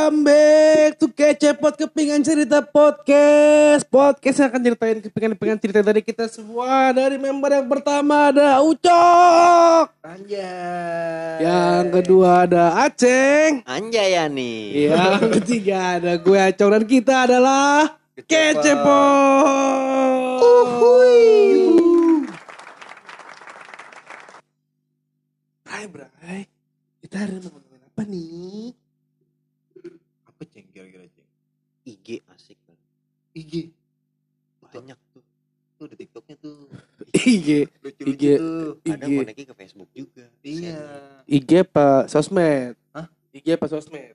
Welcome back to Kecepot Kepingan Cerita Podcast. Podcast yang akan ceritain kepingan-kepingan cerita dari kita semua. Dari member yang pertama ada Ucok. Anjay. Yang kedua ada Aceng Anjay ya nih. Yang ketiga ada gue Acong Dan kita adalah Kecepot Bray, Bray. Kita hari ini apa nih? IG Banyak tuh. Tuh di TikToknya tuh. IG Lucu-lucu IG. Ada IG. koneknya ke Facebook juga. Iya. IG apa sosmed? Hah? IG apa sosmed?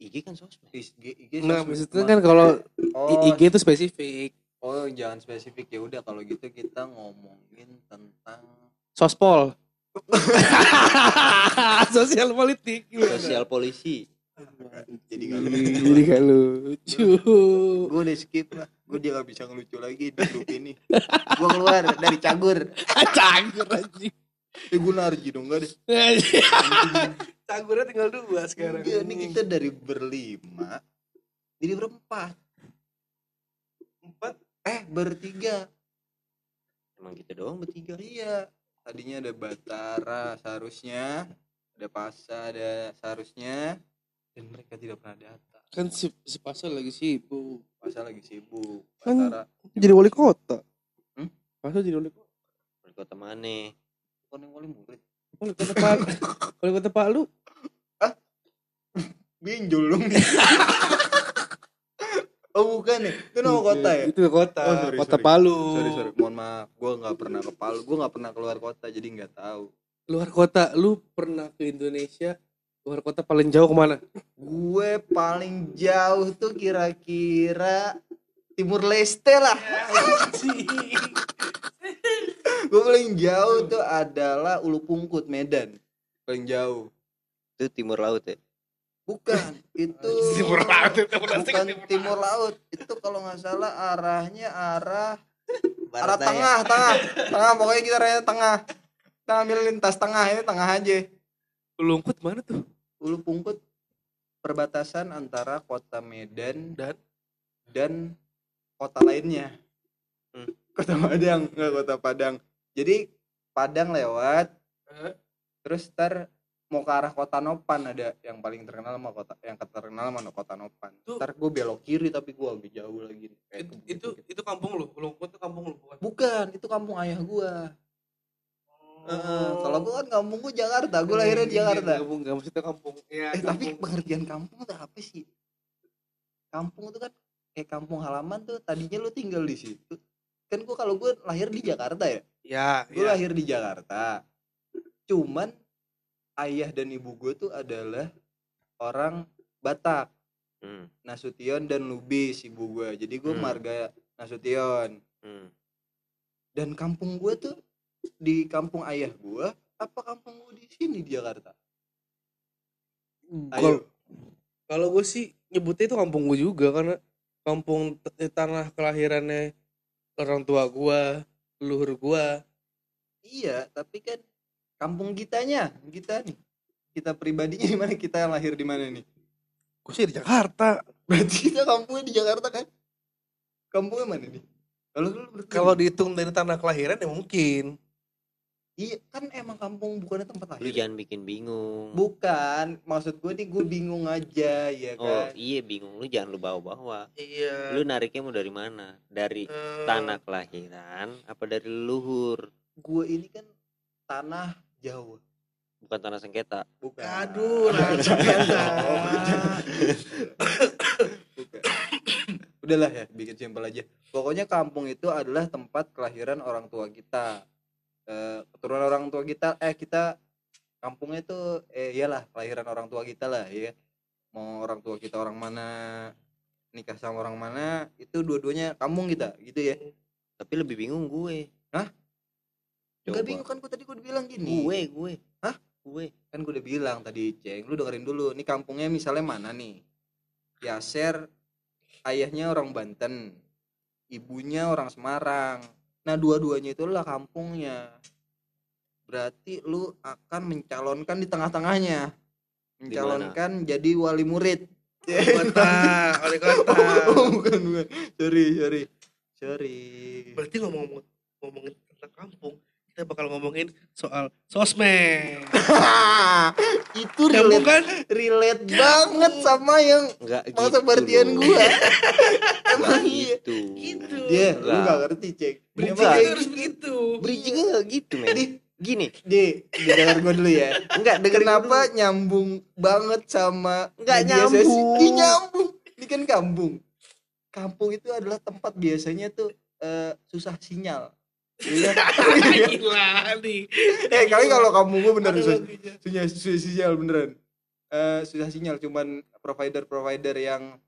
IG kan sosmed. IG, IG Nah, maksudnya kan kalau oh, IG itu spesifik. oh jangan spesifik ya udah kalau gitu kita ngomongin tentang Sospol. Sosial politik. Sosial polisi. Jadi kan Jadi kayak lucu. gue udah skip lah gue dia gak bisa ngelucu lagi di grup ini gue keluar dari cagur Cagur anjing. eh gue narji dong gak deh Cagurnya tinggal dua sekarang. Iya, ini kita dari berlima jadi berempat empat. eh bertiga Emang kita doang bertiga. iya tadinya ada Batara seharusnya ada Pasa ada seharusnya dan mereka tidak pernah datang Kan si, si Pasal lagi sibuk. Pasa lagi sibuk Kan- Batara Jadi wali kota. Hmm? Pasal jadi wali kota. Wali kota mana? bukan yang paling murid Wali kota Pak. wali kota Palu. Binjol dong Oh bukan ya, itu nama kota ya? Itu kota. Oh, sorry, kota sorry. Palu. Sorry sorry, mohon maaf, gue nggak pernah ke Palu, gue nggak pernah keluar kota jadi nggak tahu. Luar kota, lu pernah ke Indonesia? Luar kota paling jauh ke mana? Gue paling jauh tuh kira-kira Timur Leste lah. gue paling jauh tuh adalah Ulu Pungkut Medan, paling jauh. Itu timur laut ya. Bukan, itu Timur laut itu bukan timur laut. Itu kalau nggak salah arahnya arah arah Barat daya. tengah, tengah, tengah. Pokoknya kita arahnya tengah. Kita ambil lintas tengah ini tengah aja. Lungkut mana tuh? Ulu Pungkut perbatasan antara kota Medan Dan? dan kota lainnya. Hmm. Kota Padang, enggak kota Padang. Jadi Padang lewat, Eh? terus ntar mau ke arah kota Nopan ada yang paling terkenal sama kota yang terkenal sama kota Nopan. Tuh. Ntar gue belok kiri tapi gue agak jauh lagi. Kayak Itu, itu gitu. itu kampung lu. Lungkut itu kampung lu bukan? bukan, itu kampung ayah gue. Oh. kalau gue kan kampung gue Jakarta, gue lahirnya di Jakarta. Kampung, enggak maksudnya kampung. Ya, eh tapi kampung. pengertian kampung tuh apa sih kampung tuh kan kayak kampung halaman tuh tadinya lu tinggal di situ kan gua kalau gue lahir di Jakarta ya ya, gue ya. lahir di Jakarta cuman ayah dan ibu gue tuh adalah orang Batak Hmm. Nasution dan Lubis ibu gue jadi gue Hmm. marga Nasution Hmm. dan kampung gue tuh di kampung ayah gue apa kampung gue di sini di Jakarta Kalau ayo kalau gue sih nyebutnya itu kampung gue juga karena kampung t- tanah kelahirannya orang tua gua, leluhur gua. Iya, tapi kan kampung kitanya, kita nih. Kita pribadinya di mana? Kita yang lahir di mana nih? Gue sih di Jakarta. Berarti kita kampungnya di Jakarta kan? Kampungnya mana nih? Kalau Kalau dihitung dari tanah kelahiran ya mungkin. Iya kan emang kampung bukannya tempat Lu lahir. jangan bikin bingung. Bukan, maksud gue nih gue bingung aja ya Oh kan. iya bingung lu jangan lu bawa-bawa. Iya. Lu nariknya mau dari mana? Dari Eh, tanah kelahiran apa dari leluhur? Gue ini kan tanah Jawa. Bukan tanah sengketa. Bukan. Aduh, nah, Oh, bukan. Bukan. Udahlah ya, bikin simpel aja. Pokoknya kampung itu adalah tempat kelahiran orang tua kita. Eh, keturunan orang tua kita, eh kita kampungnya itu eh iyalah kelahiran orang tua kita lah ya. Mau orang tua kita orang mana nikah sama orang mana itu dua-duanya kampung kita gitu ya. Tapi lebih bingung gue. Hah? Enggak Coba. bingung kan gue tadi gue bilang gini. Gue, gue. Hah? Gue. kan gue udah bilang tadi ceng lu dengerin dulu nih kampungnya misalnya mana nih Yaser ayahnya orang Banten ibunya orang Semarang nah dua-duanya itulah kampungnya. Berarti lu akan mencalonkan di tengah-tengahnya. Mencalonkan jadi wali murid. Wali kota, wali kota. oh, bukan bukan. Sorry sorry. Sorry. Berarti ngomong-ngomong ngomongin tentang kampung, kita bakal ngomongin soal sosmed. itu Nyambung relate, kan? relate banget sama yang Enggak masa gitu. perhatian gua Enggak emang iya gitu. Gitu. dia lu Enggak. gak ngerti cek Bridging Enggak. itu harus begitu. Bridgingnya enggak gitu, men. Gini, di didengar gua dulu ya enggak dengerin kenapa dulu. nyambung banget sama Nggak media nyambung. Ih, nyambung ini kan kampung kampung itu adalah tempat biasanya tuh eh, susah sinyal Iya? Gila nih. eh kali kalau kampung gua bener susah, susah, susah sinyal beneran Eh, susah sinyal cuman provider provider yang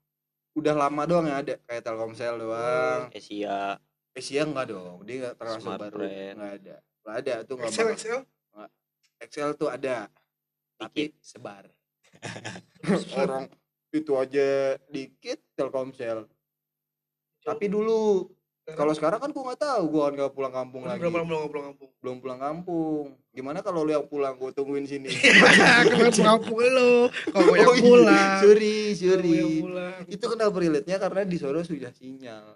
udah lama doang yang ada kayak Telkomsel doang Asia. Asia enggak dong dia nggak termasuk Smart baru brand. nggak ada nggak ada tuh nggak Excel, bakal- Excel. Excel tuh ada tapi Dikit. sebar orang itu aja dikit Telkomsel tapi dulu kalau sekarang kan gua nggak tahu gua kan nggak pulang kampung lagi berapa lama pulang kampung? belum pulang kampung gimana kalau lu yang pulang gua tungguin sini Kenapa kampung lo? Kalau gue yang Oh iya, pulang. sorry sorry pulang. itu kenapa relate nya karena di Solo sudah sinyal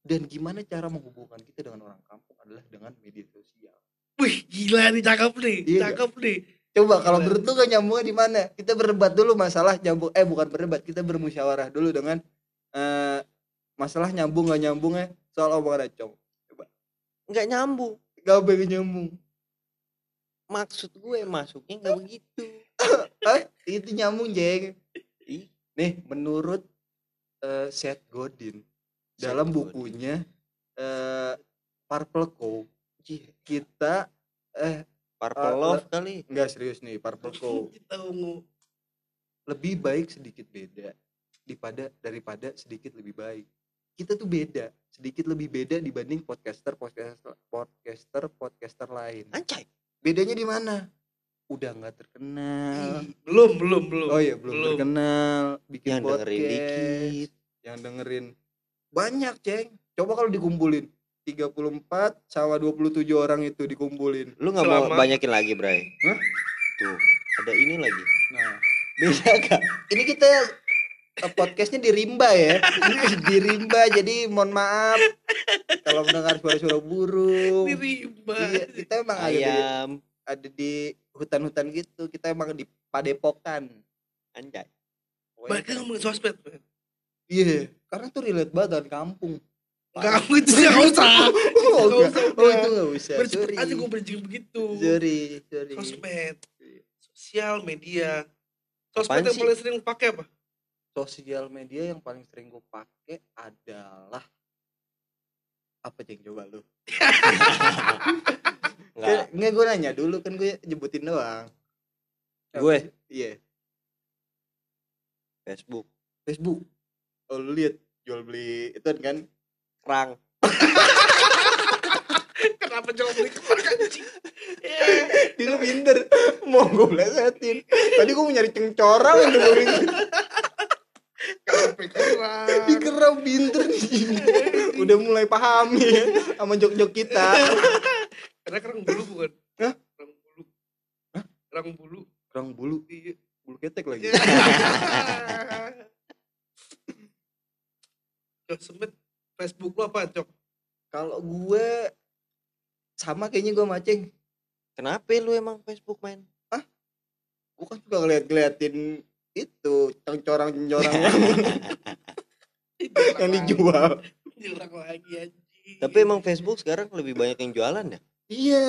dan gimana cara menghubungkan kita dengan orang kampung adalah dengan media sosial Wih, gila nih cakep nih. Iya, Cakep nih. Coba kalau menurut lu gak nyambungnya di mana? Kita berdebat dulu masalah nyambung eh bukan berdebat, kita bermusyawarah dulu dengan eh masalah nyambung gak nyambungnya soal omongan acong. Enggak nyambung. Gak pengen nyambung. Maksud gue masuknya enggak begitu. Itu nyambung, Jeng. Ih, Nih, menurut eh, Seth Godin dalam Seth Godin. bukunya eh Purple Co, kita eh Purple Ah, Love kali. enggak serius nih, Purple Co. Kita ungu. lebih baik sedikit beda daripada daripada sedikit lebih baik kita tuh beda sedikit lebih beda dibanding podcaster podcaster podcaster podcaster lain Anjay. bedanya di mana udah nggak terkenal Ih, Belum, belum, belum. oh iya belum, terkenal bikin Yang dengerin podcast dikit. yang dengerin banyak ceng coba kalau dikumpulin 34 sama 27 orang itu dikumpulin Lu nggak mau banyakin lagi, Bray? Hah? Tuh, ada ini lagi. nah Beda gak? ini kita podcastnya di rimba ya di rimba jadi mohon maaf kalau mendengar suara-suara burung Ini rimba. iya, kita emang ada di, Ayam. ada di hutan-hutan gitu kita emang di padepokan Anjay. Mereka ngomongin sosmed. iya karena tuh relate banget dengan kampung aku itu nggak usah. oh, Nggak enggak. usah, oh itu nggak usah sorry aja gue bridging begitu. sorry sorry Sosmed. Sosial media. Sosmed yang paling sering pakai apa? Sosial media yang paling sering gue pakai adalah apa ceng coba lu Enggak. Nggak, gue nanya dulu kan gue nyebutin doang. Gue? Iya, Facebook. Facebook. Oh, lu lihat jual beli itu kan Kerang. Kenapa jawab di kepala anjing? Ya. dia pinter mau gue plesetin tadi gue mau nyari cengcorang untuk gue kerang? Di kerap pinter nih udah mulai paham ya sama jok-jok kita Karena kerang bulu bukan? Hah? Kerang bulu. Kerang bulu. kerang bulu Iya. bulu ketek lagi Sosmed Facebook lu apa, Cok? kalau gue sama kayaknya gue maceng Kenapa lu emang Facebook main? gue kan suka ngeliat-ngeliatin itu cengcorang cengcorang yang, yang dijual Diulang lagi anjing. Tapi emang Facebook sekarang lebih banyak yang jualan ya? iya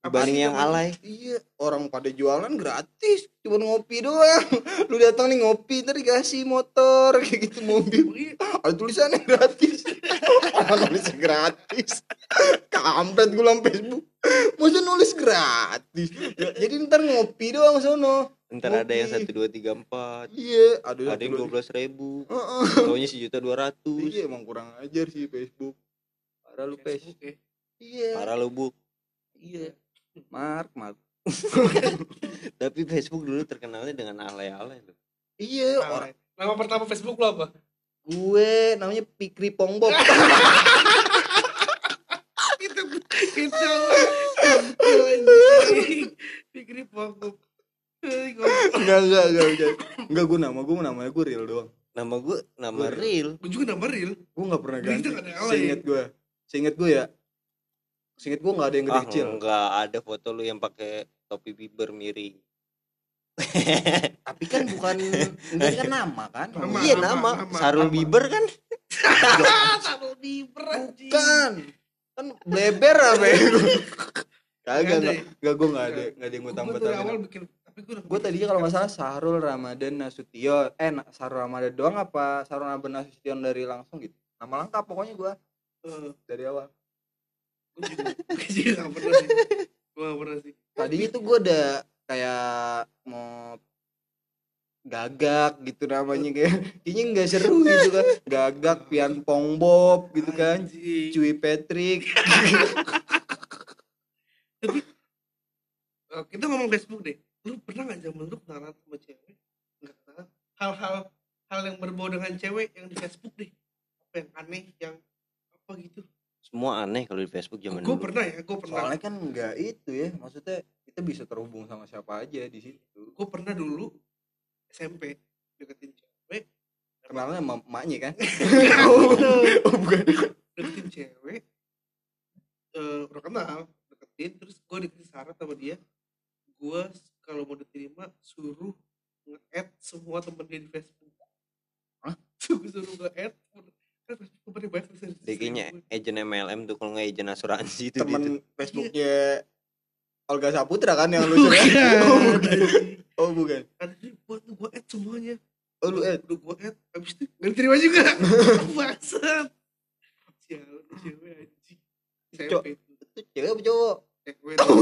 Dibanding yang alay. Iya, orang pada jualan gratis, cuma ngopi doang. Lu datang nih ngopi, ntar dikasih motor kayak gitu mobil. Ada tulisannya gratis. Orang nulisnya gratis. Kampret gue Facebook. Masa nulis gratis? Ya, jadi ntar ngopi doang sono. Ntar ada yang satu dua tiga empat, Iya, ada ada yang dua belas ribu, Heeh. taunya sejuta dua ratus. Iya, emang kurang ajar sih Facebook. Parah lu pes. Facebook ya. Iya. Parah lu bu. Iya. Mark, Mark. Tapi Facebook dulu terkenalnya dengan alay-alay loh. Iya, orang Nama pertama Facebook lu apa? gue namanya Pikri Pongbok. itu itu itu anjing. enggak enggak enggak enggak enggak gue nama gue namanya gue real doang Nama gue nama Gua- real. Gue juga nama real. gue nggak pernah ganti seinget gue seinget gue ya seinget gue nggak ada yang gede Ah, kecil enggak ada foto lu yang pakai topi Bieber miring. tapi kan bukan enggak kan nama kan Nama. iya nama, nama, Sarul nama. Bieber kan. Sama Bieber anjing. bukan kan bleber apa ya kagak enggak ya? enggak gue nggak ada enggak ada yang gue Gue tambah dari awal bikin gue tadinya kalau nggak salah Sahrul Ramadan Nasution. Eh Sahrul Ramadan doang apa Sahrul Ramadan Nasution dari langsung gitu? Nama lengkap pokoknya gue Eh, dari awal. Gue juga gue juga gak pernah sih. Gue gak pernah sih. Tadinya tuh gue udah kayak mau gagak gitu namanya kayak kayaknya nggak seru gitu kan. Gagak pian pong bob gitu kan. Anjing. cuy Patrick. Eh, kita ngomong Facebook deh lu pernah gak zaman lu kenalan sama cewek? Nggak kenalan. Hal-hal hal yang berbau dengan cewek yang di Facebook deh. Apa yang aneh yang apa gitu. Semua aneh kalau di Facebook zaman gue dulu. pernah ya gue pernah. Soalnya kan nggak itu ya maksudnya kita bisa terhubung sama siapa aja di situ. Gue pernah dulu SMP deketin cewek. Kenalnya sama emaknya kan? Oh, oh bukan. Deketin cewek eh udah kenal deketin terus gue dikasih syarat sama dia. Gue kalau mau diterima suruh nge-add semua temen dia di Facebook Hah? suruh suruh nge-add. Kan Facebook temennya banyak kayaknya agent MLM tuh kalau nggak agent asuransi itu temen gitu. Facebooknya Olga Saputra kan yang lu suruh oh bukan. Oh bukan. Ada buat gue add semuanya. Oh lu eh udah gue add abis itu nggak diterima juga. Bangsat. Sialan cewek anjing. SMP itu cewek apa cowok?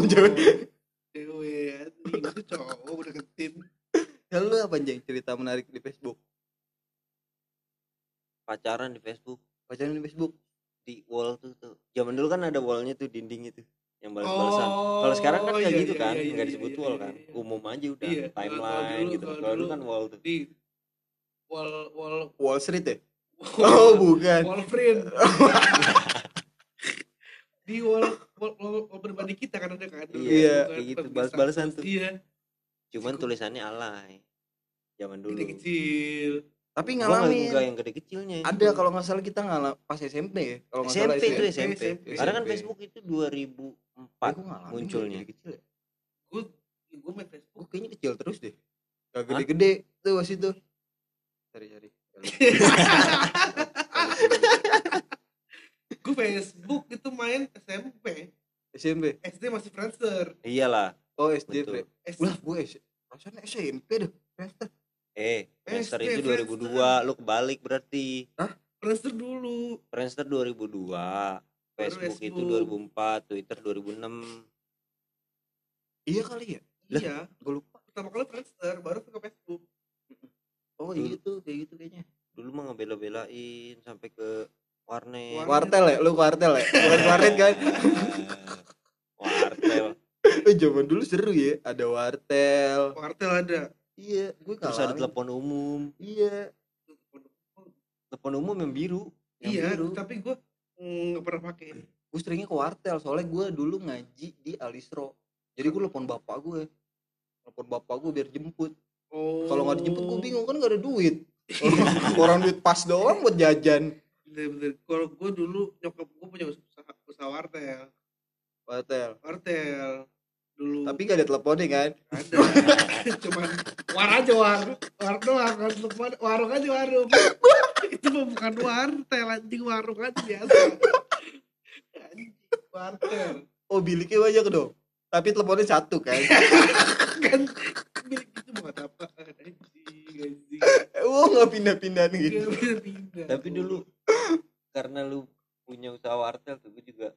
Cewek. Cewek. itu cowok udah deketin ya lu apa anjing cerita menarik di Facebook Pacaran di Facebook, pacaran di Facebook di wall tuh tuh. Zaman dulu kan ada wallnya tuh dinding itu yang balas-balasan. Kalau sekarang kan Oh, nggak iya, gitu iya, kan, iya, nggak iya, disebut iya, wall kan, iya. umum aja udah Iya, timeline dulu- gitu. kalau Kalau dulu dulu kan wall tuh. di wall wall Wall Street ya wall, oh bukan wall print di wall wall, wall, wall pribadi kita kan ada kan Iya, Bukan kayak gitu, balas-balasan tuh. iya Cuman tulisannya alay. Zaman dulu. gede kecil tapi ngalamin nggak yang gede kecilnya. ada kalau nggak salah kita ngalah pas SMP ya kalau nggak salah SMP itu SMP. SMP. SMP. Karena kan. Facebook itu 2004 Eh, gua ngalamin munculnya. kecil ya. gue gue main Facebook Gua kayaknya kecil terus deh gak gede-gede tuh pas itu cari-cari gue Facebook itu main SMP SMP SD masih Friendster Iyalah. oh SD Betul. SD Wah, gue rasanya SMP dah. Friendster. Eh, Friendster itu 2002, lu kebalik berarti. Friendster dulu Friendster 2002, Facebook itu Facebook. 2004, Twitter 2006. Iya kali ya? Lah, iya Gue lupa. pertama kali Friendster baru ke Facebook Oh iya tuh, kayak gitu kayaknya. Dulu mah ngebela-belain sampai ke warnet. Kuartel ya? Lu kuartel ya? Bukan warnet kan? Wartel. Eh, zaman dulu seru ya. Ada wartel. Wartel ada Iya, gue Terus ada telepon umum. Iya. Telepon umum yang biru. Yang iya biru. tapi gue nggak pernah pakai Gue seringnya ke wartel. Soalnya gue dulu ngaji di Alisro. Jadi gue telepon bapak gue. Telepon bapak gue biar jemput. oh Kalau nggak dijemput gue bingung kan gak ada duit. Orang duit pas doang buat jajan. Bener-bener kalau gue dulu nyokap gue punya usaha usaha wartel Wartel. wartel dulu Tapi gak ada teleponnya kan? ada cuman war aja war war doang kan telepon warung aja warung itu bukan wartel anjing warung aja biasa anjing wartel Oh biliknya banyak dong. Tapi teleponnya satu kan. kan milik itu buat apa anjing anjing oh nggak pindah-pindah gitu. Gak pindah-pindah. Tapi dulu karena lu punya usaha wartel tuh gue juga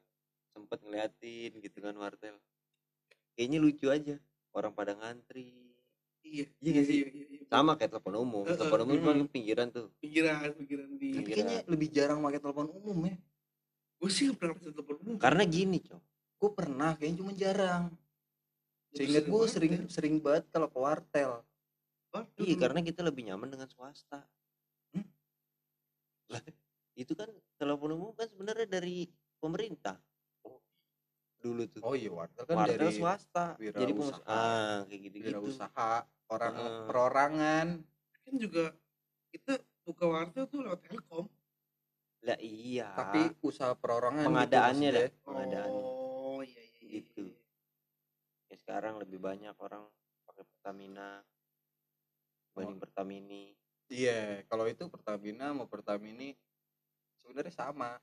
sempet ngeliatin gitu kan wartel. Kayaknya lucu aja. Orang pada ngantri. iya Iya sih? iya, iya, iya. Sama kayak telepon umum. Heeh. Telepon umum kan Hmm. pinggiran tuh. pinggiran pinggiran di Tapi kayaknya lebih jarang pakai telepon umum ya. gue sih gak pernah kasih telepon umum Karena gini, Cok. Gue pernah, kayaknya cuma jarang. Seingat gue wartel. sering sering banget kalau ke wartel. Wartel Iya, karena kita lebih nyaman dengan swasta. Hmm? Lah, itu kan telepon umum kan sebenarnya dari pemerintah. dulu tuh. Oh iya wartel kan wartel dari swasta. Jadi pengusaha ah kayak gitu gitu wirausaha orang Heeh. perorangan. Kan juga kita buka wartel tuh lewat telkom. Lah iya. Tapi usaha perorangan gitu pengadaannya dah maksudnya. pengadaannya. Oh iya iya iya, Gitu. iya. ya sekarang lebih banyak orang pakai Pertamina. Banding Pertamini. Iya kalau itu Pertamina mau Pertamini sebenarnya sama.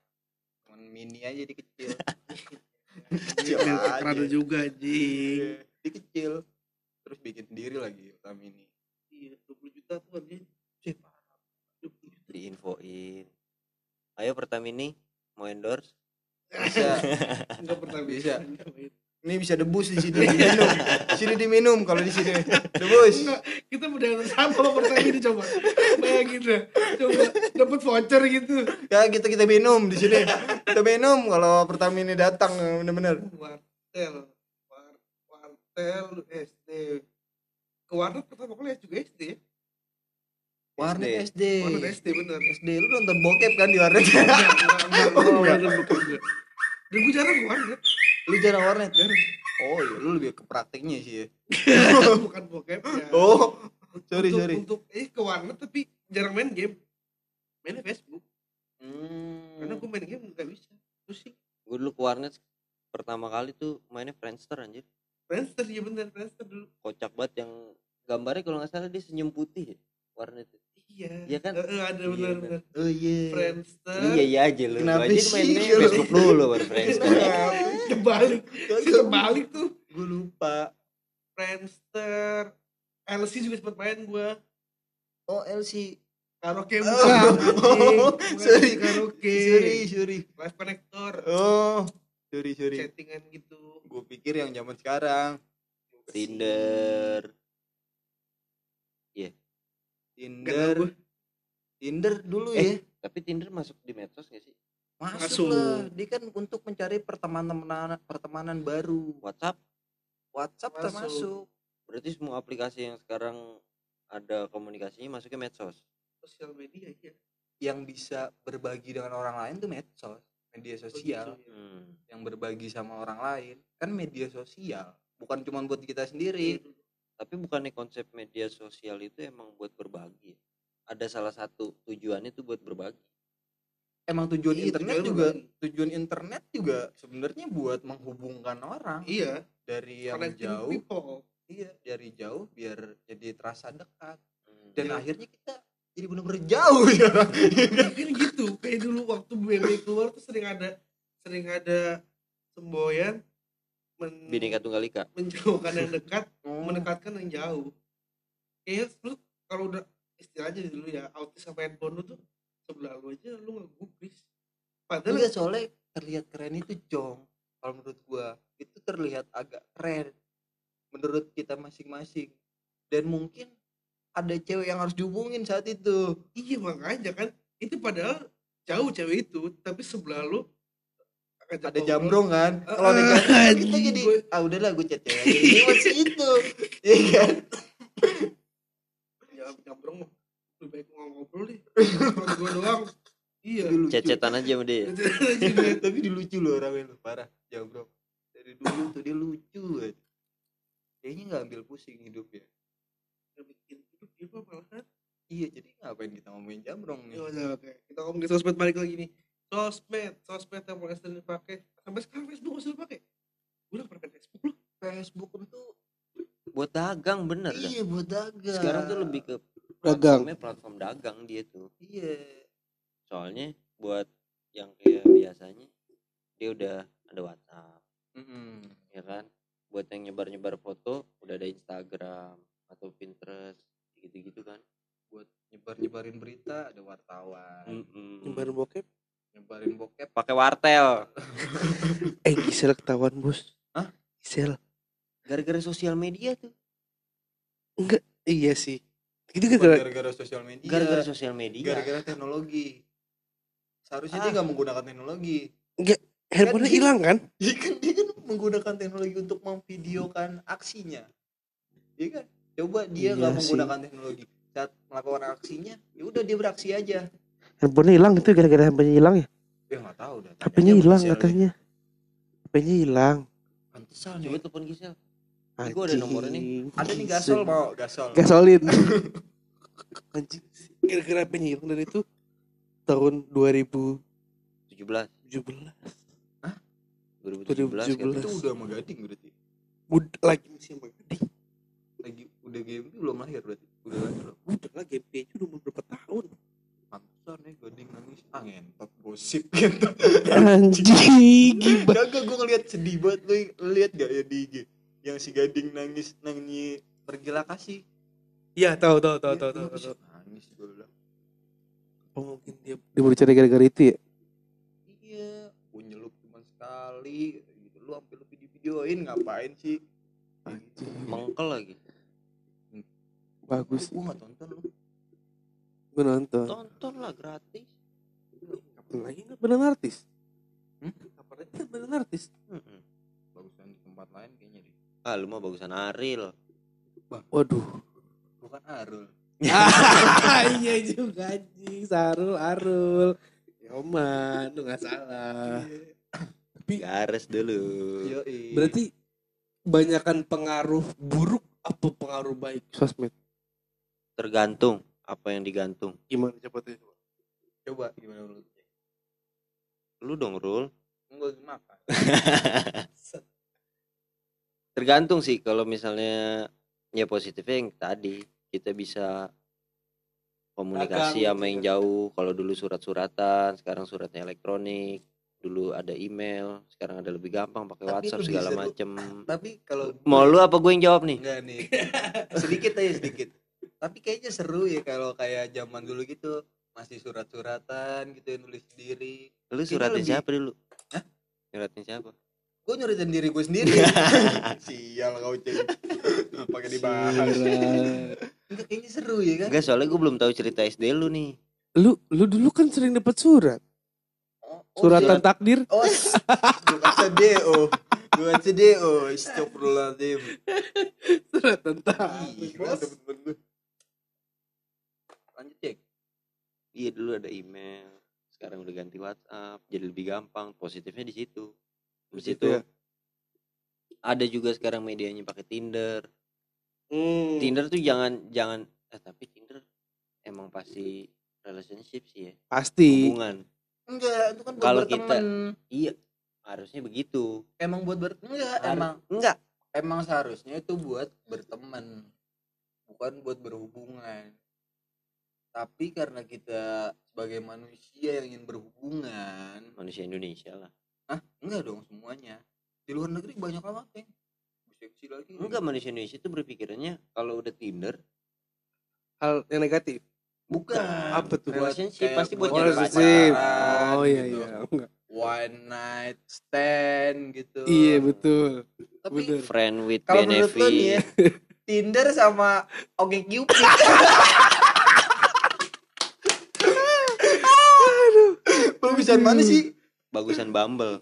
Cuman mini aja di kecil. Kecil Iya, aja. Prado juga anjing. Iya, di kecil. Terus bikin sendiri lagi Pertamini iya 20 juta tuh anjing Cih, parah. 20 juta. Diinfoin. Ayo Pertamini mau endorse? Bisa. Enggak pernah Bisa. Ini bisa debus di sini diminum. Di sini diminum kalau di sini. Debus. Enggak, kita udah sama sama Pertamina coba. Bayangin deh. Coba dapat voucher gitu. Ya kita kita minum di sini. Kita minum kalau Pertamini datang bener-bener. Wartel war, wartel SD ke warnet pertama kali juga SD ya? Warnet SD warnet SD bener. SD lu nonton bokep kan di warnet? Oh, dan gue jarang ke warnet. Lu jarang warnet? Oh iya lu lebih ke praktiknya sih ya. Bukan bokep ya. oh sorry untuk, sorry. untuk eh ke warnet tapi jarang main game mainnya Facebook Hmm. karena gue main game nggak bisa terus sih gue dulu ke warnet pertama kali tuh mainnya Friendster anjir Friendster ya bener Friendster dulu kocak banget yang gambarnya kalau nggak salah dia senyum putih ya, warnet itu. iya Iya kan? Eh, eh, ada Iya, bener bener. oh iya Friendster iya iya aja lu. Kenapa aja sih? Lu? Facebook dulu baru Friendster. kebalik kebalik tuh gue lupa Friendster LC juga sempat main gue oh LC karaoke Oh, bukan oh, sorry. karaoke. Sorry sorry. Live connector. Oh sorry sorry. Chattingan gitu. Gue pikir yang zaman sekarang. Tinder. Nggak tahu Tinder. Tinder dulu Eh, ya. Tapi Tinder masuk di medsos gak sih? masuk, masuk. lah. Dia kan untuk mencari pertemanan pertemanan baru. WhatsApp? WhatsApp Masuk. termasuk. Berarti semua aplikasi yang sekarang ada komunikasinya masuknya medsos. Sosial media iya yang bisa berbagi dengan orang lain tuh medsos media sosial Begitu, ya. Hmm. yang berbagi sama orang lain kan media sosial bukan cuma buat kita sendiri Tapi bukannya konsep media sosial itu emang buat berbagi. ya? Ada salah satu tujuannya itu buat berbagi. emang tujuan Iya, internet tujuannya juga berbagi. tujuan internet juga sebenarnya buat menghubungkan orang iya dari yang connecting jauh people iya dari jauh biar jadi terasa dekat Hmm. dan Iya. akhirnya kita jadi bener-bener jauh sekarang kan gitu kayak dulu waktu BB keluar tuh sering ada sering ada semboyan men Bineka Tunggal Ika. menjauhkan yang dekat Oh. mendekatkan yang jauh. Kayaknya lu kalau udah istilahnya dulu ya autis sama handphone lu tuh sebelah lu aja lu nggak gubris. Padahal Enggak soalnya terlihat keren itu Jong kalau menurut gua. Itu terlihat agak keren menurut kita masing-masing. Dan mungkin ada cewek yang harus dihubungin saat itu. Iya makanya kan. Itu padahal jauh cewek itu tapi sebelah lu ada jambrong kan? Kalau Ah, nikah kita anjing, jadi gue- ah udahlah gue chat cewek aja. Ini masih itu iya kan? Ya jambrong lebih baik ngomong ngobrol deh. Kalau gua doang. Iya. Cecetan aja sama dia. tapi dia lucu loh orangnya parah. Jambrong. Dari dulu tuh dia lucu kayaknya nggak ambil pusing hidupnya. Nggak bikin dia mah malahan iya jadi ngapain kita ngomongin jambrong nih Ya udah oke. Kita ngomongin sosmed balik lagi nih. Sosmed, sosmed yang mulai sering dipakai. Sampai sekarang Facebook masih dipakai. Gue udah pernah Facebook lu. Facebook itu Buat dagang bener dah. iya buat dagang Sekarang tuh lebih ke Dagang. platform dagang dia tuh. iya Soalnya buat yang kayak biasanya dia udah ada WhatsApp, Mm-mm. ya kan? Buat yang nyebar-nyebar foto udah ada Instagram atau Pinterest gitu-gitu kan. buat nyebar nyebarin berita ada wartawan Mm-mm. bokep. nyebarin bokep Pakai wartel. Eh Gisel ketahuan bos. Hah? Gisel. Gara-gara sosial media tuh. Iya sih. Itu bukan gara-gara sosial media Gara-gara sosial media. gara-gara teknologi seharusnya Ah. dia nggak menggunakan teknologi handphonenya dia- hilang kan? dia kan dia kan menggunakan teknologi untuk memvideokan aksinya iya kan coba dia Iya nggak sih. menggunakan teknologi saat melakukan aksinya ya udah dia beraksi aja Handphonenya hilang itu gara-gara handphonenya hilang ya? ya nggak tahu dah HP-nya hilang katanya. HP-nya hilang. pantesan coba ya. telepon Gisel Ini gua ada nomornya nih. Anjing. ada nih gasol mau gasol gasolin anjing kira-kira apa yang hilang dari itu tahun 2017 17 2017 kan 2017. itu udah sama gading berarti Mud lagi masih sama gading lagi udah game itu belum lahir berarti? Udah lahir belum? Udah lah GP aja udah mau berapa tahun? Pantesan ya gading nangis. Ah ngentot gosip gitu anjing gimana Gak, gue ngeliat sedih banget lu, lu liat gak ya di IG yang si gading nangis nangis pergi lah kasih. Iya tahu tahu tahu Iya, tahu tahu nangis gue bilang. Oh, mungkin dia dia baru cari gara-gara itu ya? Iya gue nyelup cuma sekali gitu. Lu sampai lu video videoin ngapain sih? Mengkel lagi bagus gue gak tonton lu gue nonton. Tonton lah gratis. Kapan lagi nggak benar artis Hmm? kapan lagi nggak benar artis Mm-mm. bagusan di tempat lain kayaknya deh ah lu mah bagusan Aril. Waduh. Bukan Arul. Iya juga anjing. Sarul Arul. Yoman lu nggak salah. Tapi garis dulu. Yoi. berarti kebanyakan pengaruh buruk apa pengaruh baik? Sosmed tergantung apa yang digantung. Gimana coba tuh coba gimana lu? Lu dong Rul. Enggak makan tergantung sih kalau misalnya ya positifnya yang tadi kita bisa komunikasi sama yang gitu. jauh. Kalau dulu surat-suratan sekarang suratnya elektronik. Dulu ada email sekarang ada lebih gampang pakai WhatsApp segala macem. Tapi kalau mau lu apa gue yang jawab nih? Enggak nih. Sedikit aja sedikit tapi kayaknya seru ya kalau kayak zaman dulu gitu masih surat-suratan gitu yang nulis sendiri. Lu suratin lebih- siapa dulu? Hah? suratin siapa? Gue nyuritin diri gue sendiri. Sial kau ceng pakai dibahas? Enggak kayaknya seru ya kan? Enggak soalnya gue belum tahu cerita SD lu nih. Lu lu dulu kan sering dapat surat. Oh, oh, suratan surat- takdir. Oh bukan CDO bukan CDO Astagfirullahaladzim. Suratan takdir. Gila temen-temen gue. lanjut cek iya dulu ada email. Sekarang udah ganti WhatsApp jadi lebih gampang positifnya di situ. Di situ ya? ada juga sekarang medianya pakai Tinder. Hmm. Tinder tuh jangan jangan eh tapi Tinder emang pasti relationship sih ya. Pasti. Hubungan. Enggak itu kan buat Kalau berteman. iya harusnya begitu. Emang buat ber enggak Har- emang. enggak. Emang seharusnya itu buat berteman bukan buat berhubungan tapi karena kita sebagai manusia yang ingin berhubungan manusia Indonesia lah. Ah enggak dong semuanya. Di luar negeri banyak amat yang seksi lagi. Enggak manusia Indonesia tuh berpikirannya kalau udah Tinder. Hal yang negatif? Bukan. Apa tuh? Buat Relationship kayak pasti buat nyari relationship. pacaran oh iya gitu. iya enggak. One night stand gitu. Iya betul. Tapi bener. friend with kalau menurut lo nih ya benefit Tinder sama Oke Cupid bagusan mana sih? Bagusan Bumble.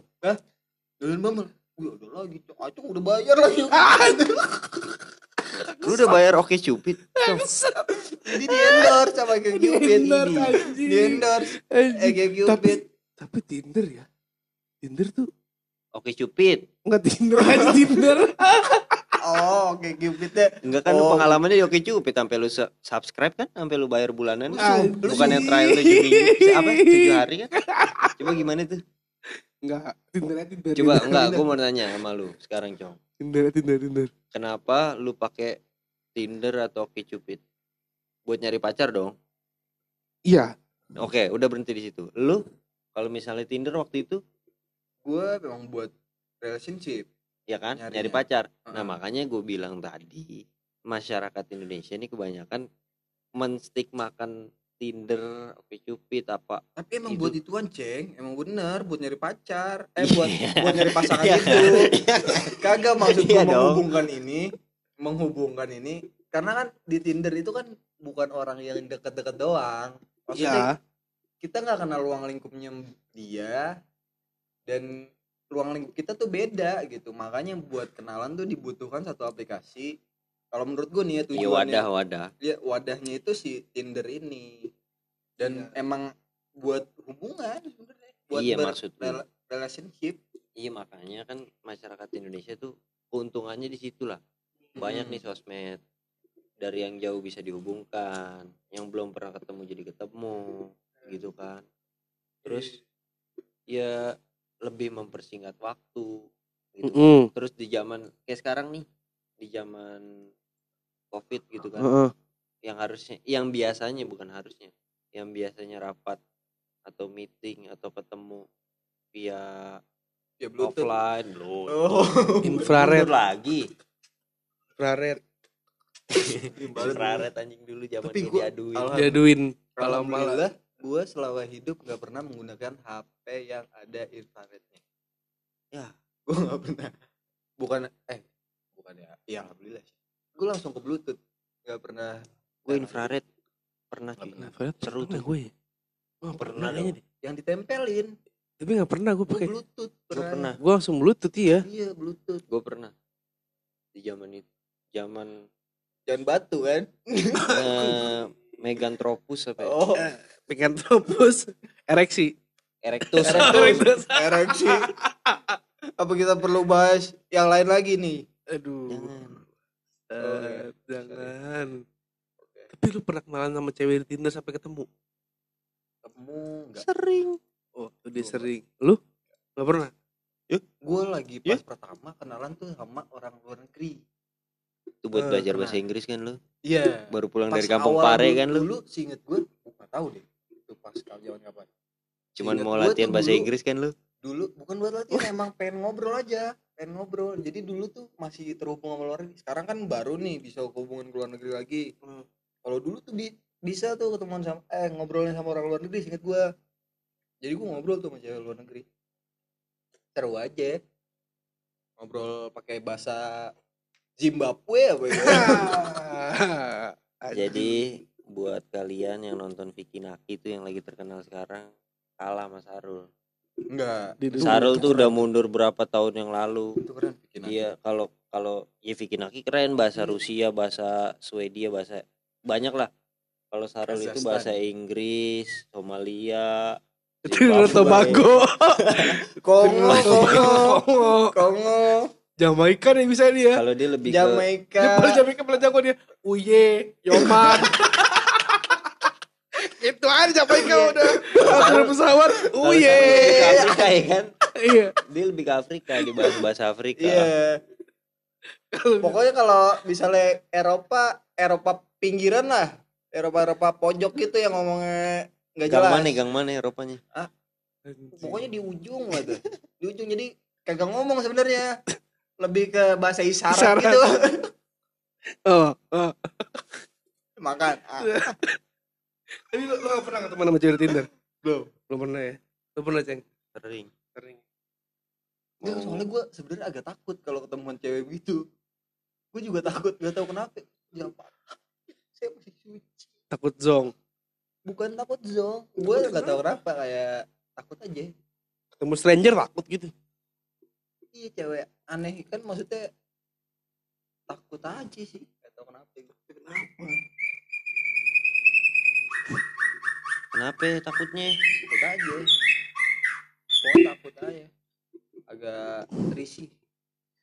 Jalan Bumble? Wih ada lagi Cok. Acung udah bayar lagi. Lu udah bayar oke cupid. Jadi di endorse sama Oke Cupid Di- endorse. Oke tapi Cupid. tapi Tinder ya? Tinder tuh oke cupid. Enggak Tinder. Aja Tinder Oke Cupid deh enggak kan Oh. pengalamannya oke cupid sampai lu su- subscribe kan? Sampai lu bayar bulanan. Anjing. bukan yang trial tujuh minggu. Apa? Tujuh hari kan? Coba gimana tuh? Enggak Tinder Tinder. Coba Tinder. enggak gue mau nanya sama lu sekarang cong. Tinder Tinder Tinder. Kenapa lu pakai Tinder atau oke cupid? Buat nyari pacar dong. Iya. Oke udah berhenti di situ. Lu kalau misalnya Tinder waktu itu? Gue memang buat relationship ya kan Nyarinya. nyari pacar nah Heeh. makanya gue bilang tadi masyarakat Indonesia ini kebanyakan menstigmakan Tinder, Oke Cupid apa Tapi emang Itu. buat ituan ceng Emang bener buat nyari pacar Eh Iya. buat buat nyari pasangan Iya. itu Kagak maksud gue Iya dong. menghubungkan ini Menghubungkan ini Karena kan di Tinder itu kan Bukan orang yang deket-deket doang Maksudnya iya kita nggak kenal ruang lingkupnya dia dan ruang lingkup kita tuh beda gitu. Makanya buat kenalan tuh dibutuhkan satu aplikasi. Kalau menurut gue nih ya ya tujuannya wadah wadah ya wadahnya itu si Tinder ini. Dan Iya. emang buat hubungan sebenarnya buat Iya, maksud relationship. Iya makanya kan masyarakat Indonesia tuh keuntungannya di situ lah. Banyak Hmm. nih sosmed. Dari yang jauh bisa dihubungkan yang belum pernah ketemu jadi ketemu gitu kan. Terus ya lebih mempersingkat waktu gitu Mm-mm. terus di zaman kayak sekarang nih di zaman covid gitu kan. Heeh. yang harusnya yang biasanya bukan harusnya yang biasanya rapat atau meeting atau ketemu via ya bluetooth. offline belum oh. Infrared. Lagi. Infrared. Infrared anjing dulu zaman Tapi dia gua- diaduin. Alhamdulillah. jaduin kalau malah alhamdulillah gue selama hidup nggak pernah menggunakan HP yang ada infrarednya. Ya. Gue nggak pernah. Bukan eh bukan ya. Ya alhamdulillah sih. Gue langsung ke bluetooth. Nggak pernah gue infrared. Pernah pernah. infrared Seru pernah tuh. gue oh, Pernah pernah kayaknya deh. Yang ditempelin. Tapi nggak pernah gue gue pakai. Bluetooth gue pernah. gue langsung bluetooth iya. Iya bluetooth. Gue pernah. Di zaman itu zaman jangan batu kan? Eh, Megantropus apa ya? oh Picanthropus ereksi. Erectus. Erectus. ereksi. Apa kita perlu bahas yang lain lagi nih? Aduh. Jangan. Eh, jangan. Tapi lu pernah kenalan sama cewek di Tinder sampai ketemu? Ketemu nggak sering. Oh tuh dia Gua sering. lu? Nggak pernah? Gue lagi Ya? pas pertama kenalan tuh sama orang luar negeri. Itu buat Eh, belajar bahasa Inggris kan lu? Iya. Baru pulang Pas dari kampung awal Pare dulu- kan lu? dulu seinget gue gue nggak tahu deh pas zaman kapan cuman Ingat mau latihan bahasa dulu- Inggris kan lu? dulu bukan buat latihan emang pengen ngobrol aja pengen ngobrol. Jadi dulu tuh masih terhubung sama luar negeri. Sekarang kan baru nih bisa hubungan ke luar negeri lagi. Hmm. kalau dulu tuh bi- bisa tuh ketemuan sama eh ngobrolnya sama orang luar negeri singkat gua. Jadi gua ngobrol tuh sama cewek luar negeri. Seru aja. Ngobrol pakai bahasa Zimbabwe apa ya? Jadi buat kalian yang nonton Vicky Naki itu yang lagi terkenal sekarang kalah sama Sarul enggak. Itu- Sarul itu tuh udah mundur berapa tahun yang lalu. Itu keren bikin aku. Iya, kalau kalau ya Vicky Naki keren bahasa Rusia, bahasa Swedia, bahasa banyak lah. Kalau Sarul itu bahasa Inggris, Somalia, Trinidad Zimbabwe. Tobago Kongo Kongo Kongo. Jamaika nih bisa dia. Kalau dia lebih ke Jamaika dia paling Jamaika paling jago dia. Uye Yoman itu aja Jamaika udah akhir pesawat Uye ke Afrika ya kan? iya Dia lebih ke Afrika, di bahasa bahasa Afrika. Iya. Pokoknya kalau misalnya Eropa, Eropa pinggiran lah. Eropa Eropa pojok gitu yang ngomongnya nggak Gang jelas. mana, gang mana Eropanya? Pokoknya di ujung lah tuh. Di ujung jadi kagak ngomong sebenarnya. Lebih ke bahasa isyarat, Isyarat. gitu. oh, oh. Makan. Ah, Tapi lu, lu gak pernah ketemu sama cewek Tinder? belum. Belum pernah ya? Lu pernah, Ceng? Sering. Sering. Nggak, Mau- soalnya gue sebenarnya agak takut kalau ketemuan cewek gitu. Gue juga takut, gak tahu kenapa. Ya apa? Saya masih suci. Takut zong. Bukan takut zong. Gue gak tahu kenapa kayak takut aja. Ketemu stranger takut gitu. iya cewek aneh kan maksudnya takut aja sih gak tau kenapa kenapa Kenapa ya takutnya? takut aja pokoknya takut aja agak risih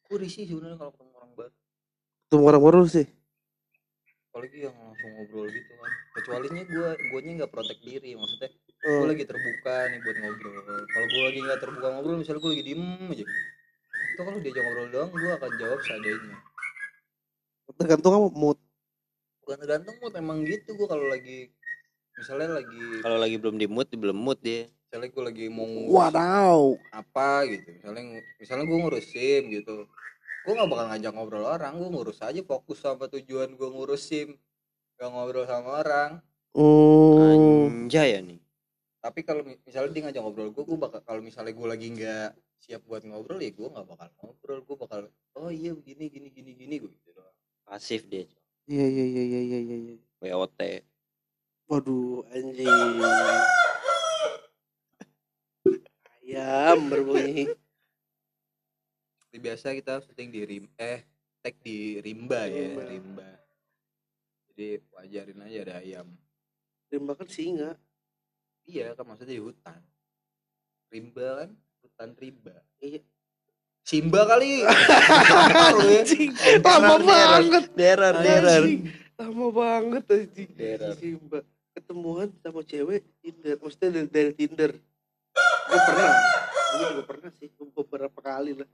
gue risih sebenarnya kalau ketemu orang baru Ketemu orang baru sih. apalagi yang langsung ngobrol gitu kan kecualinya gue guanya nggak protek diri maksudnya gue Oh. lagi terbuka nih buat ngobrol kalau gue lagi nggak terbuka ngobrol misalnya gue lagi diem aja itu kalau diajak ngobrol doang gue akan jawab seadanya Tergantung apa mood. bukan tergantung mood emang gitu gue kalau lagi misalnya lagi Kalau lagi belum di mood, belum mood dia. misalnya gue lagi mau Wadaw. apa gitu misalnya misalnya gue ngurus SIM gitu gue nggak bakal ngajak ngobrol orang gue ngurus aja fokus sama tujuan gue ngurus SIM gak ngobrol sama orang Oh. Anjay ya nih. tapi kalau mi- misalnya dia ngajak ngobrol gue gue bakal kalau misalnya gue lagi nggak siap buat ngobrol ya gue nggak bakal ngobrol gue bakal oh iya begini gini gini gini gue gitu doang Pasif dia. Iya iya iya iya iya iya. iya. WOT. Waduh, anjing. Ayam berbunyi. Seperti biasa kita syuting di rim eh tag di rimba ya Rimba. rimba jadi wajarin aja ada ayam Rimba kan singa. iya kan maksudnya di hutan rimba kan hutan rimba Iya. Simba kali. Anjing, lama banget. Derer. Anjing, lama banget anjing. Simba ketemuan sama cewek Tinder, maksudnya dari, dari Tinder. Gue pernah, gue juga pernah sih, beberapa kali lah.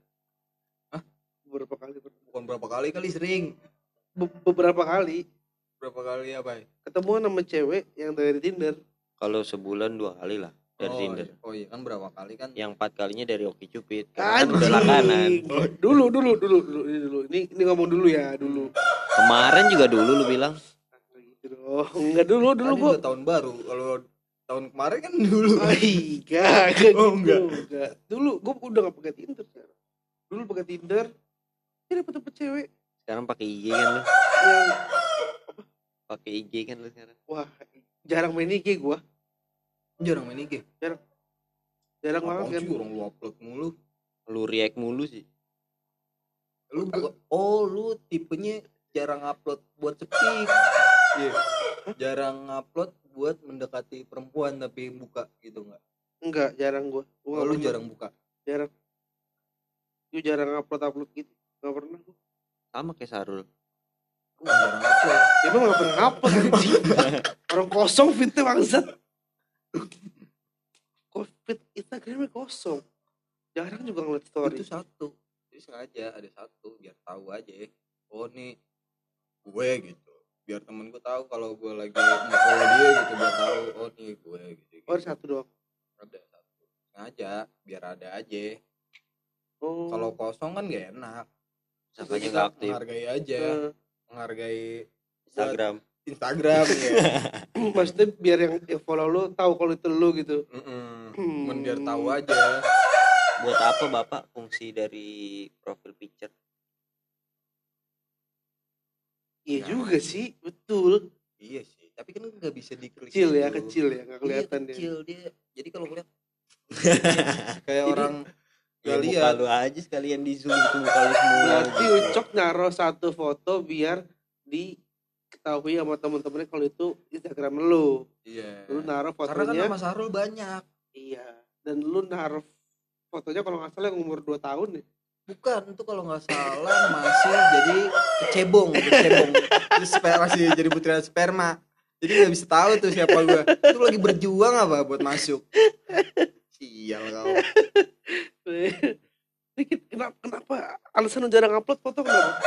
Hah? Beberapa kali pernah. bukan berapa kali kali sering Be- beberapa kali berapa kali apa ya ketemuan sama cewek yang dari Tinder. Kalau sebulan dua kali lah dari oh, Tinder. iya. oh iya kan berapa kali kan Yang empat kalinya dari Oki Cupid. Kan udah langganan. Dulu, dulu, dulu, dulu, ini dulu. Ini, ini ngomong dulu ya, dulu. Kemarin juga dulu lu bilang. Gitu dong. Enggak dulu, dulu Tadi gua. udah tahun baru kalau tahun kemarin kan dulu Oh, enggak, enggak Oh, gitu, enggak. enggak. Dulu gua udah gak pakai Tinder sekarang. Dulu pakai Tinder. Ini dapet dapet cewek Sekarang pakai IG kan lu. yang Pakai IG kan lu sekarang. wah jarang main IG gua. jarang main IG Jarang banget Apaan kan. orang lu upload mulu Lu react mulu sih. lu oh lu tipenya jarang upload buat cepik iya jarang upload buat mendekati perempuan tapi buka gitu nggak Enggak, jarang gua. oh, Gua nggak lu pernah. jarang buka jarang. Gua jarang upload-upload gitu. Gak pernah gua. Sama kayak Sarul. Gua jarang upload Dia mah gak pernah upload anjing. Orang kosong fitnya bangsat. Kok fit Instagramnya kosong. Jarang juga ngeliat story. itu satu jadi sengaja ada satu biar tahu aja ya oh nih gue gitu biar temen gue tahu kalau gue lagi nge-follow dia gitu biar tahu oh nih gue gitu, Oh, ada satu doang. ada satu sengaja biar ada aja Oh. kalau kosong kan gak enak Makanya Kita nggak aktif. menghargai aja eh, menghargai Instagram. Instagram ya maksudnya biar yang, follow lu tahu kalau itu lu gitu. Hmm. Cuman biar tahu aja Buat apa Bapak fungsi dari profil picture? Iya Ya. juga sih, betul. iya sih tapi kan nggak bisa diklik Kecil ya, gitu. kecil ya, nggak kelihatan iya, dia. kecil dia jadi kalau ngeliat kayak orang Ya, Gak muka lihat. lu aja sekalian di zoom itu muka lu semua. Berarti gitu. Ucok naruh satu foto biar diketahui sama temen-temennya kalau itu Instagram lu. iya Lu naruh karena kan fotonya, nama Sarul banyak iya. Dan lu naruh fotonya kalau nggak salah yang umur 2 tahun ya. Bukan itu kalau nggak salah masih jadi kecebong kecebong. Itu sperma masih jadi butiran sperma. Jadi nggak bisa tahu tuh siapa gua. Itu lagi berjuang apa buat masuk? Sial kau. Ini kenapa, kenapa? Alasan lu jarang upload foto kenapa?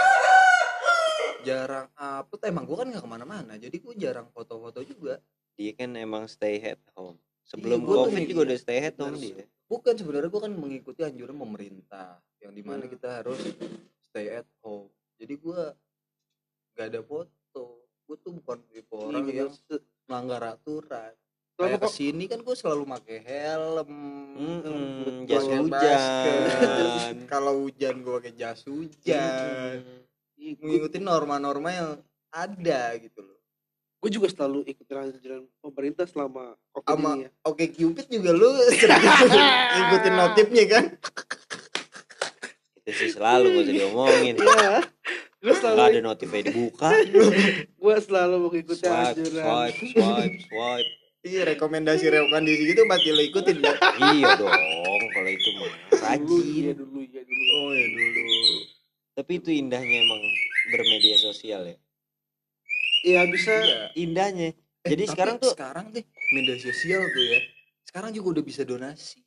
jarang upload. Emang gua kan nggak ke mana-mana jadi gua jarang foto-foto juga. Dia kan emang stay at home. Sebelum gua tuh covid juga udah stay at home dia. bukan sebenarnya gua kan mengikuti anjuran pemerintah yang di mana Hmm. kita harus stay at home. Jadi gua nggak ada foto. Gua tuh bukan tipe orang Iya, yang melanggar aturan. Selama kayak ke sini kan gue selalu pakai helm pakai jas hujan. kalau hujan gue pakai jas hujan. Gue mengikuti norma-norma yang ada gitu loh. Juga selalu ikutin anjuran pemerintah selama covid ini ya. oke cupid juga lu sering ikutin notifnya kan Itu sih selalu gak usah diomongin. Iya. Gue Gak selalu ada notif aja dibuka. gue selalu mengikuti Swipe, anjuran. swipe, swipe, swipe. iya rekomendasi rekomendasi gitu pasti lo ikutin kan iya dong, kalau itu mah Dulu, iya rajin. dulu, iya dulu. oh ya dulu Tapi itu indahnya emang bermedia sosial ya. Iya bisa. Iya. Indahnya. Eh, Jadi tapi sekarang tuh sekarang deh media sosial tuh ya sekarang juga udah bisa donasi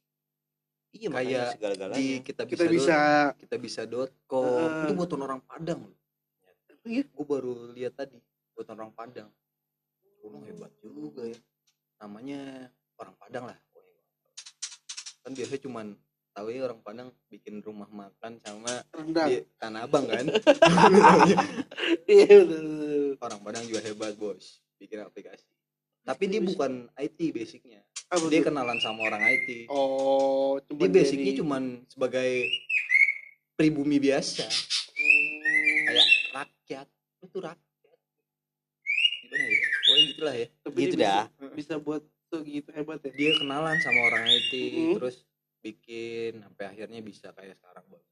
iya kayak di kita bisa Kita bisa. kita bisa com. Heeh. itu buatan orang Padang. Loh Iya. gue baru lihat tadi buatan orang Padang. Gunung hebat juga ya. Namanya orang Padang lah kan biasanya cuman tahu ya orang Padang bikin rumah makan sama Rendang. di Tanah Abang kan? Iya orang Padang juga hebat bos. Bikin aplikasi. Tapi dia bukan IT basicnya Apa dia tuh? kenalan sama orang IT Oh, cuma dia basicnya cuman sebagai pribumi biasa kayak rakyat itu rakyat gimana ya pokoknya gitulah ya Gitu dah. Bisa buat tuh gitu hebat ya. dia kenalan sama orang IT Mhm. terus bikin sampai akhirnya bisa kayak sekarang Bang.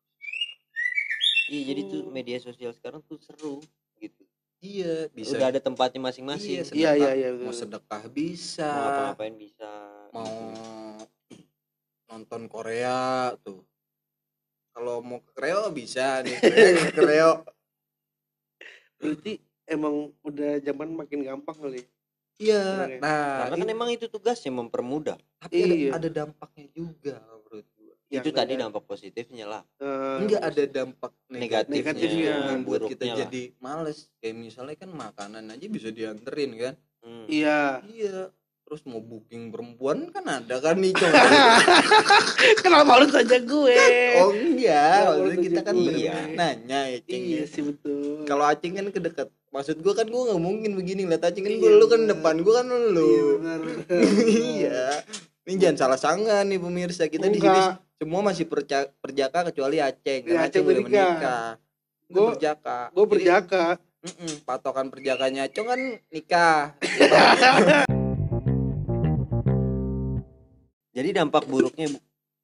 Iya, jadi tuh media sosial sekarang tuh seru gitu. Iya bisa Udah ada tempatnya masing-masing. iya, Iya sedekah, iya iya. mau sedekah bisa Mau apa-ngapain bisa. mau nonton Korea tuh kalau mau ke kreo bisa nih ke kreo berarti emang udah zaman makin gampang kali ya? iya ya? nah karena kan emang itu tugasnya mempermudah tapi ada, Iya. ada dampaknya juga menurut gua Yang itu tadi dampak positifnya lah. Eh, enggak ada dampak Negatifnya, Negatifnya. yang buat kita lah. jadi males. Kayak misalnya kan makanan aja bisa dianterin kan? Hmm. iya. Iya. Terus mau booking perempuan kan ada kan nih cowok kenapa harus saja gue? Oh enggak. Oh, maksudnya kita kan iya. nanya ya Cing, iya ya. sih betul. Kalau acing kan kedekat maksud gua kan gua nggak mungkin begini. Lihat acing kan Iya, gua lu kan depan gua kan iya lu benar iya ini jangan salah sangka nih pemirsa kita di sini semua masih perca- perjaka kecuali Aceng Iya, karena Aceng Aceng udah menikah. gue Gua- perjaka gue Jadi, berjaka. mm-mm, patokan perjakanya Aceng kan nikah. Jadi dampak buruknya Bu,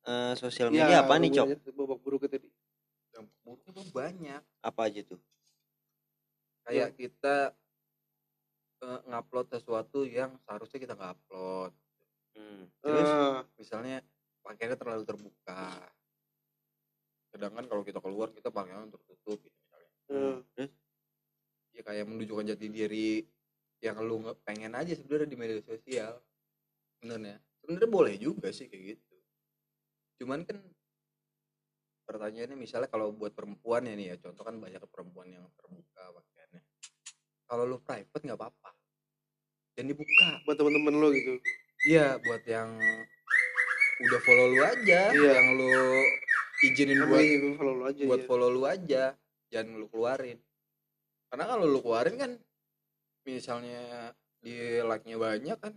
eh, sosial media apa nih cok? babak buruk tadi. Dampak buruknya tuh banyak. Apa aja tuh? Kayak kita eh, ngupload sesuatu yang seharusnya kita nggak upload Hmm. terus Eh, misalnya pakaiannya terlalu terbuka. Sedangkan kalau kita keluar kita pakaiannya tertutup gitu misalnya. Eh, terus? Ya kayak menunjukkan jati diri yang lu nggak pengen aja sebenarnya di media sosial. Bener ya? Sebenarnya boleh juga sih kayak gitu. Cuman kan pertanyaannya misalnya kalau buat perempuan ya nih ya contoh kan banyak perempuan yang terbuka pakaiannya. Kalau lu private nggak apa-apa. Dan dibuka. Buat temen-temen lo gitu iya buat yang udah follow lu aja Iya. yang lu izinin Emang buat iya, follow lo aja buat ya. follow lu aja jangan lu keluarin. Karena kalau lu keluarin kan misalnya di like nya banyak kan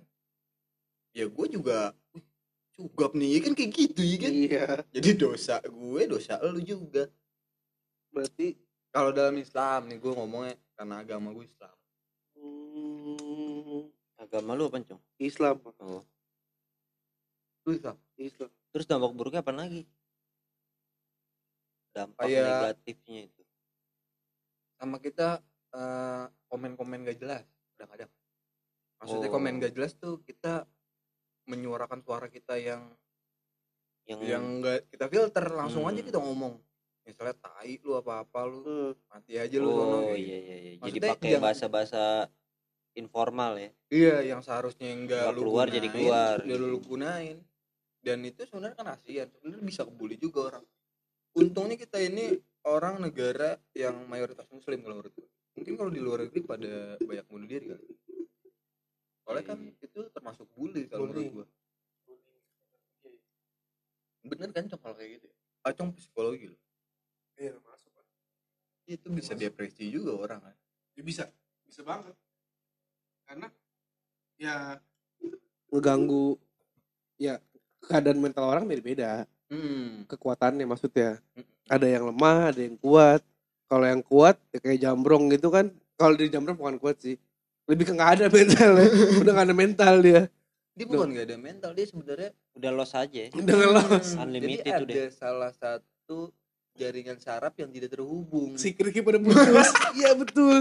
ya gue juga "Wih, cugap nih kan kayak gitu ya kan? Iya. Jadi dosa gue dosa lu juga. Berarti kalau dalam Islam nih gue ngomongnya karena agama gue Islam agama lu apa cok Islam oh. Islam? Islam. Terus dampak buruknya apa lagi? Dampak Kayak- negatifnya itu. Sama kita eh, komen-komen gak jelas. Kadang-kadang maksudnya Oh. komen gak jelas tuh kita menyuarakan suara kita yang yang yang enggak kita filter langsung aja Hmm. kita ngomong. Misalnya tai lu apa apa lu Eh, mati aja lu oh iya iya iya. Jadi pakai yang- bahasa-bahasa informal ya. Iya yang seharusnya enggak Nggak lu keluar jadi gunain, keluar, udah lu gunain. Dan itu sebenarnya kan kasihan sebenarnya bisa kebuli juga orang. Untungnya kita ini orang negara yang mayoritas muslim kalau menurut gue mungkin kalau di luar negeri pada banyak bunuh diri kali. Kan Iya. itu termasuk bully kalau menurut gue bener kan cong kalau kayak gitu ya? Acong psikologi loh. Iya masuk Pak. itu bisa depresi juga orang kan. Ya bisa. Bisa banget karena ya ngeganggu ya keadaan mental orang beda-beda. Hmm. kekuatannya maksudnya. Mm. ada yang lemah ada yang kuat. Kalau yang kuat ya kayak jambrong gitu kan kalau di jambrong bukan kuat sih. Lebih ke nggak ada mentalnya. Udah nggak ada mental dia. Dia bukan gak ada mental dia sebenarnya udah los aja. Ya. udah ngelos. Hmm, Unlimited jadi ada salah satu jaringan saraf yang tidak terhubung. Si Kriki pada putus. Iya betul